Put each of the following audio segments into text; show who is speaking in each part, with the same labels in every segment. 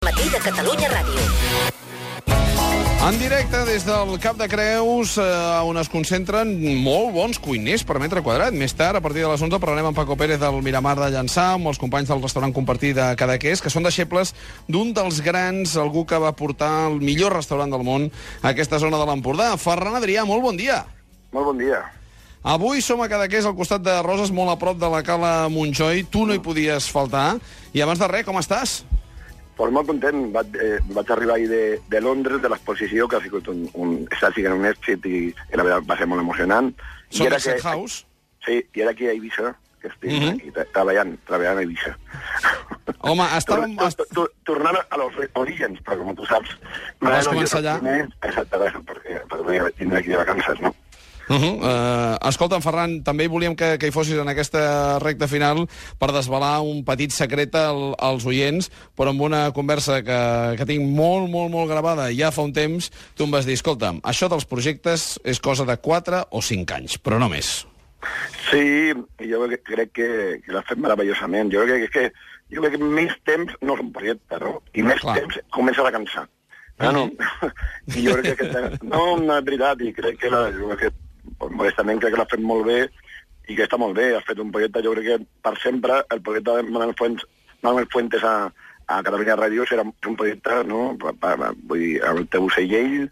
Speaker 1: matí de Catalunya Ràdio.
Speaker 2: En directe des del Cap de Creus, eh, on es concentren molt bons cuiners per metre quadrat. Més tard, a partir de les 11, parlarem amb Paco Pérez del Miramar de Llançà, amb els companys del restaurant compartit de Cadaqués, que són deixebles d'un dels grans, algú que va portar el millor restaurant del món a aquesta zona de l'Empordà. Ferran Adrià, molt bon dia.
Speaker 3: Molt bon dia.
Speaker 2: Avui som a Cadaqués, al costat de Roses, molt a prop de la Cala Montjoi. Tu no hi podies faltar. I abans de res, com estàs?
Speaker 3: Pues molt content. Vaig, eh, vaig arribar ahir de, de Londres, de l'exposició, que ha sigut un, un, està sent un èxit i, i la veritat va ser molt emocionant. I
Speaker 2: Som
Speaker 3: era
Speaker 2: a Set House.
Speaker 3: Sí, i era aquí a Eivissa, que estic
Speaker 2: Mhm.
Speaker 3: aquí tra- treballant, treballant a Eivissa.
Speaker 2: Home, estàvem...
Speaker 3: Tor- tor- tor- Tornant a los orígens, però com tu saps...
Speaker 2: Vas començar allà?
Speaker 3: Exactament, perquè, perquè vindre aquí de vacances, no?
Speaker 2: Uh -huh. uh, escolta'm, Ferran, també volíem que, que hi fossis en aquesta recta final per desvelar un petit secret al, als oients, però amb una conversa que, que tinc molt, molt, molt gravada ja fa un temps, tu em vas dir, escolta'm, això dels projectes és cosa de 4 o 5 anys, però no més.
Speaker 3: Sí, jo crec- que, que l'ha fet meravellosament. Jo crec que, jo crec que més temps no és un projecte, no? I més
Speaker 2: Clar.
Speaker 3: temps comença a cansar. Ah, no? I jo crec que... No, no, és veritat, i crec que, la, jo crec que modestament crec que l'ha fet molt bé i que està molt bé. Ha fet un projecte, jo crec que per sempre el projecte de Manuel Fuentes, Manuel Fuentes a, a Catalunya Ràdio serà un projecte, no?, per, per, vull dir, el teu segell,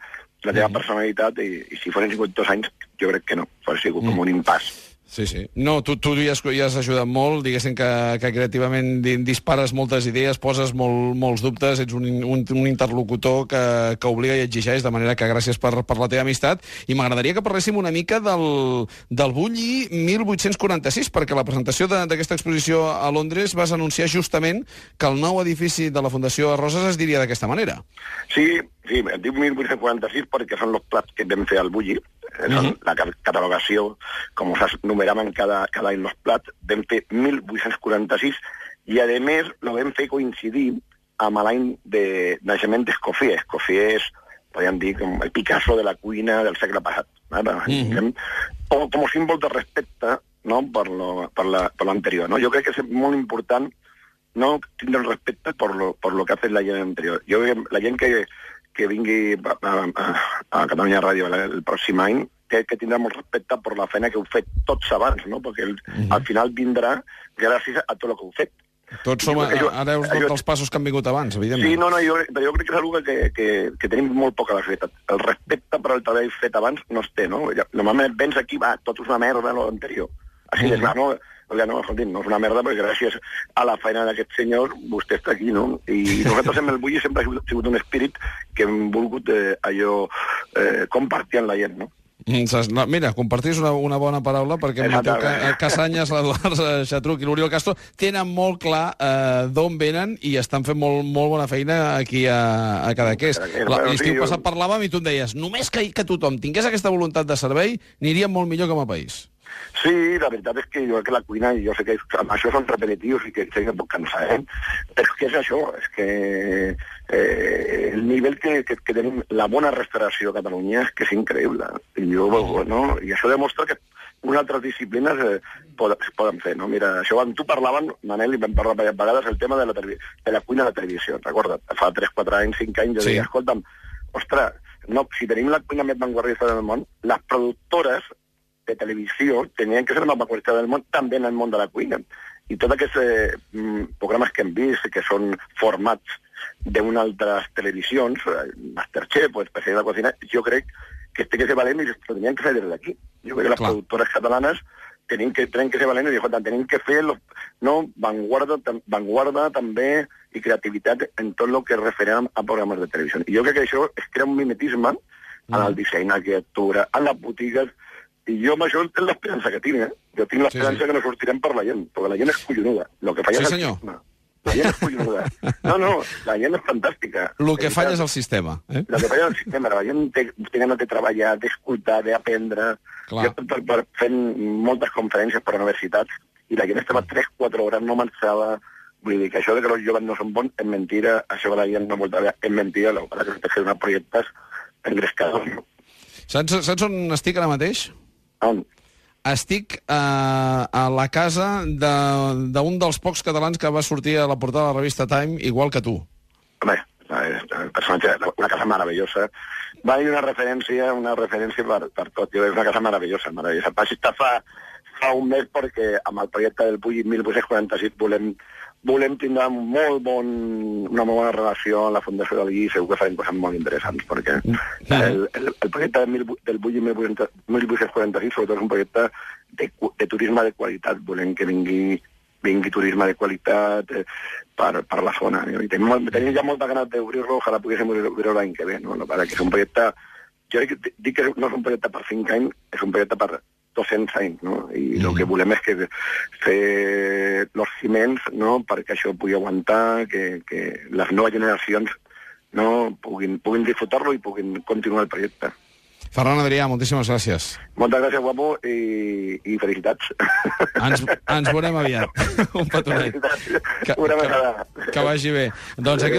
Speaker 3: la teva personalitat, i, i si foren 52 anys, jo crec que no, hauria sigut com un impàs.
Speaker 2: Sí, sí. No, tu, tu ja has, ja has ajudat molt, diguéssim que, que creativament di- dispares moltes idees, poses molt, molts dubtes, ets un, un, un interlocutor que, que obliga i exigeix, de manera que gràcies per, per la teva amistat. I m'agradaria que parléssim una mica del, del Bulli 1846, perquè la presentació d'aquesta exposició a Londres vas anunciar justament que el nou edifici de la Fundació Roses es diria d'aquesta manera.
Speaker 3: Sí, sí, em dic 1846 perquè són els plats que vam fer al Bulli, eh, són
Speaker 2: Mhm.
Speaker 3: la ca- catalogació, com se numeraven cada, cada any els plats, vam fer 1846 i, a més, lo vam fer coincidir amb l'any de naixement d'Escoffier. Escoffier és, podríem dir, com el Picasso de la cuina del segle passat. ¿vale?
Speaker 2: Mhm.
Speaker 3: com, com a símbol de respecte no? per, lo, per, la, per l'anterior. No? Jo crec que és molt important no tindre el respecte per lo, per lo que ha fet la gent anterior. Jo crec que la gent que, que vingui a, a, a Catalunya Ràdio el, pròxim any que, que tindrà molt respecte per la feina que heu fet tots abans, no? perquè el,
Speaker 2: Mhm.
Speaker 3: al final vindrà gràcies a tot el que heu fet.
Speaker 2: Tots som hereus
Speaker 3: jo-
Speaker 2: tots els passos que han vingut abans, evidentment.
Speaker 3: Sí, no, no, jo, però jo crec que és una que, que, que tenim molt poca la veritat. El respecte per el treball fet abans no es té, no? Normalment vens aquí, va, tot és una merda, lo anterior. Així
Speaker 2: Mhm.
Speaker 3: clar, no? Oiga, no, escolti'm, no és una merda, perquè gràcies a la feina d'aquest senyor vostè està aquí, no? I nosaltres amb el Bulli sempre ha sigut, un espírit que hem volgut eh, allò eh, compartir amb la gent, no?
Speaker 2: Mm, mira, compartís una, una bona paraula perquè
Speaker 3: Exactament.
Speaker 2: eh, Casanyes, l'Eduard eh, Xatruc i l'Oriol Castro tenen molt clar eh, d'on venen i estan fent molt, molt bona feina aquí a, a Cadaqués. L'estiu
Speaker 3: sí, jo-
Speaker 2: passat parlàvem i tu em deies només que, que tothom tingués aquesta voluntat de servei aniríem molt millor com a país.
Speaker 3: Sí, la veritat és que jo crec que la cuina, jo sé que amb això són repetitius i que sé que pot cansar, eh? però és que és això, és que eh, el nivell que, que, que tenim, la bona restauració a Catalunya és que és increïble. I, jo, no? I això demostra que unes altres disciplines eh, pod es poden fer, no? Mira, això amb tu parlaven, Manel, i vam parlar diverses vegades, el tema de la, de la cuina de televisió, recorda't? Fa 3, 4 anys, 5 anys, jo
Speaker 2: sí.
Speaker 3: deia, escolta'm, ostres, no, si tenim la cuina més vanguardista del món, les productores de televisió tenien que ser la més del món també en el món de la cuina. I tots aquests eh, mm, programes que hem vist, que són formats d'unes altres televisions, eh, Masterchef o Especial de Cocina, jo crec que este que ser valent i ho tenien que fer des d'aquí. Jo crec que les
Speaker 2: Clar.
Speaker 3: productores catalanes tenen que, tenen que ser valents i dir, "Escolta, tenim que fer los, no, vanguarda, tam, vanguarda també i creativitat en tot el que es referent a programes de televisió. I jo crec que això es crea un mimetisme en el disseny, en l'arquitectura, en les botigues, i jo amb això és l'esperança que tinc, eh? Jo tinc l'esperança
Speaker 2: Sí, sí.
Speaker 3: que no sortirem per la gent, perquè la gent és collonuda. Lo que falla
Speaker 2: Sí,
Speaker 3: és
Speaker 2: senyor.
Speaker 3: sistema. La gent és collonuda. No, no, la gent és fantàstica.
Speaker 2: El que
Speaker 3: De
Speaker 2: falla és
Speaker 3: veritat.
Speaker 2: el sistema. Eh?
Speaker 3: El que falla és el sistema. La gent té, té ganes de treballar, d'escoltar, d'aprendre. Jo per, per, fent moltes conferències per universitats i la gent estava 3-4 hores, no marxava. Vull dir que això de que els joves no són bons és mentira, això que la gent no vol treballar és mentira, que passa és que fer uns projectes engrescadors. No?
Speaker 2: Saps, saps on estic ara mateix?
Speaker 3: On?
Speaker 2: Estic eh, a la casa de- d'un de, dels pocs catalans que va sortir a la portada de la revista Time, igual que tu.
Speaker 3: home, el personatge, una casa meravellosa. Va haver una referència, una referència per, per tot. Jo, és una casa meravellosa, meravellosa. Va estar fa, fa un mes perquè amb el projecte del 1846 volem, volem tindre molt bon, una molt bona relació amb la Fundació del Gui i segur que farem coses molt interessants perquè el, el, el projecte del, del 1846 sobretot és un projecte de, de turisme de qualitat. Volem que vingui vingui turisme de qualitat eh, per, per la zona. I tenim, tenim ja molta ganes d'obrir-lo, ojalà poguéssim obrir-lo l'any que ve, no? no perquè és un projecte, jo dic que no és un projecte per 5 anys, és un projecte per 200 anys, no? I mm. el que volem és que fer els ciments, no?, perquè això pugui aguantar, que, que les noves generacions no, puguin, puguin disfrutar-lo i puguin continuar el projecte.
Speaker 2: Ferran Adrià, moltíssimes gràcies.
Speaker 3: Moltes gràcies, guapo, i, i felicitats.
Speaker 2: Ens, ens veurem aviat. Un petonet.
Speaker 3: Que, Una
Speaker 2: que, que vagi bé. Doncs aquí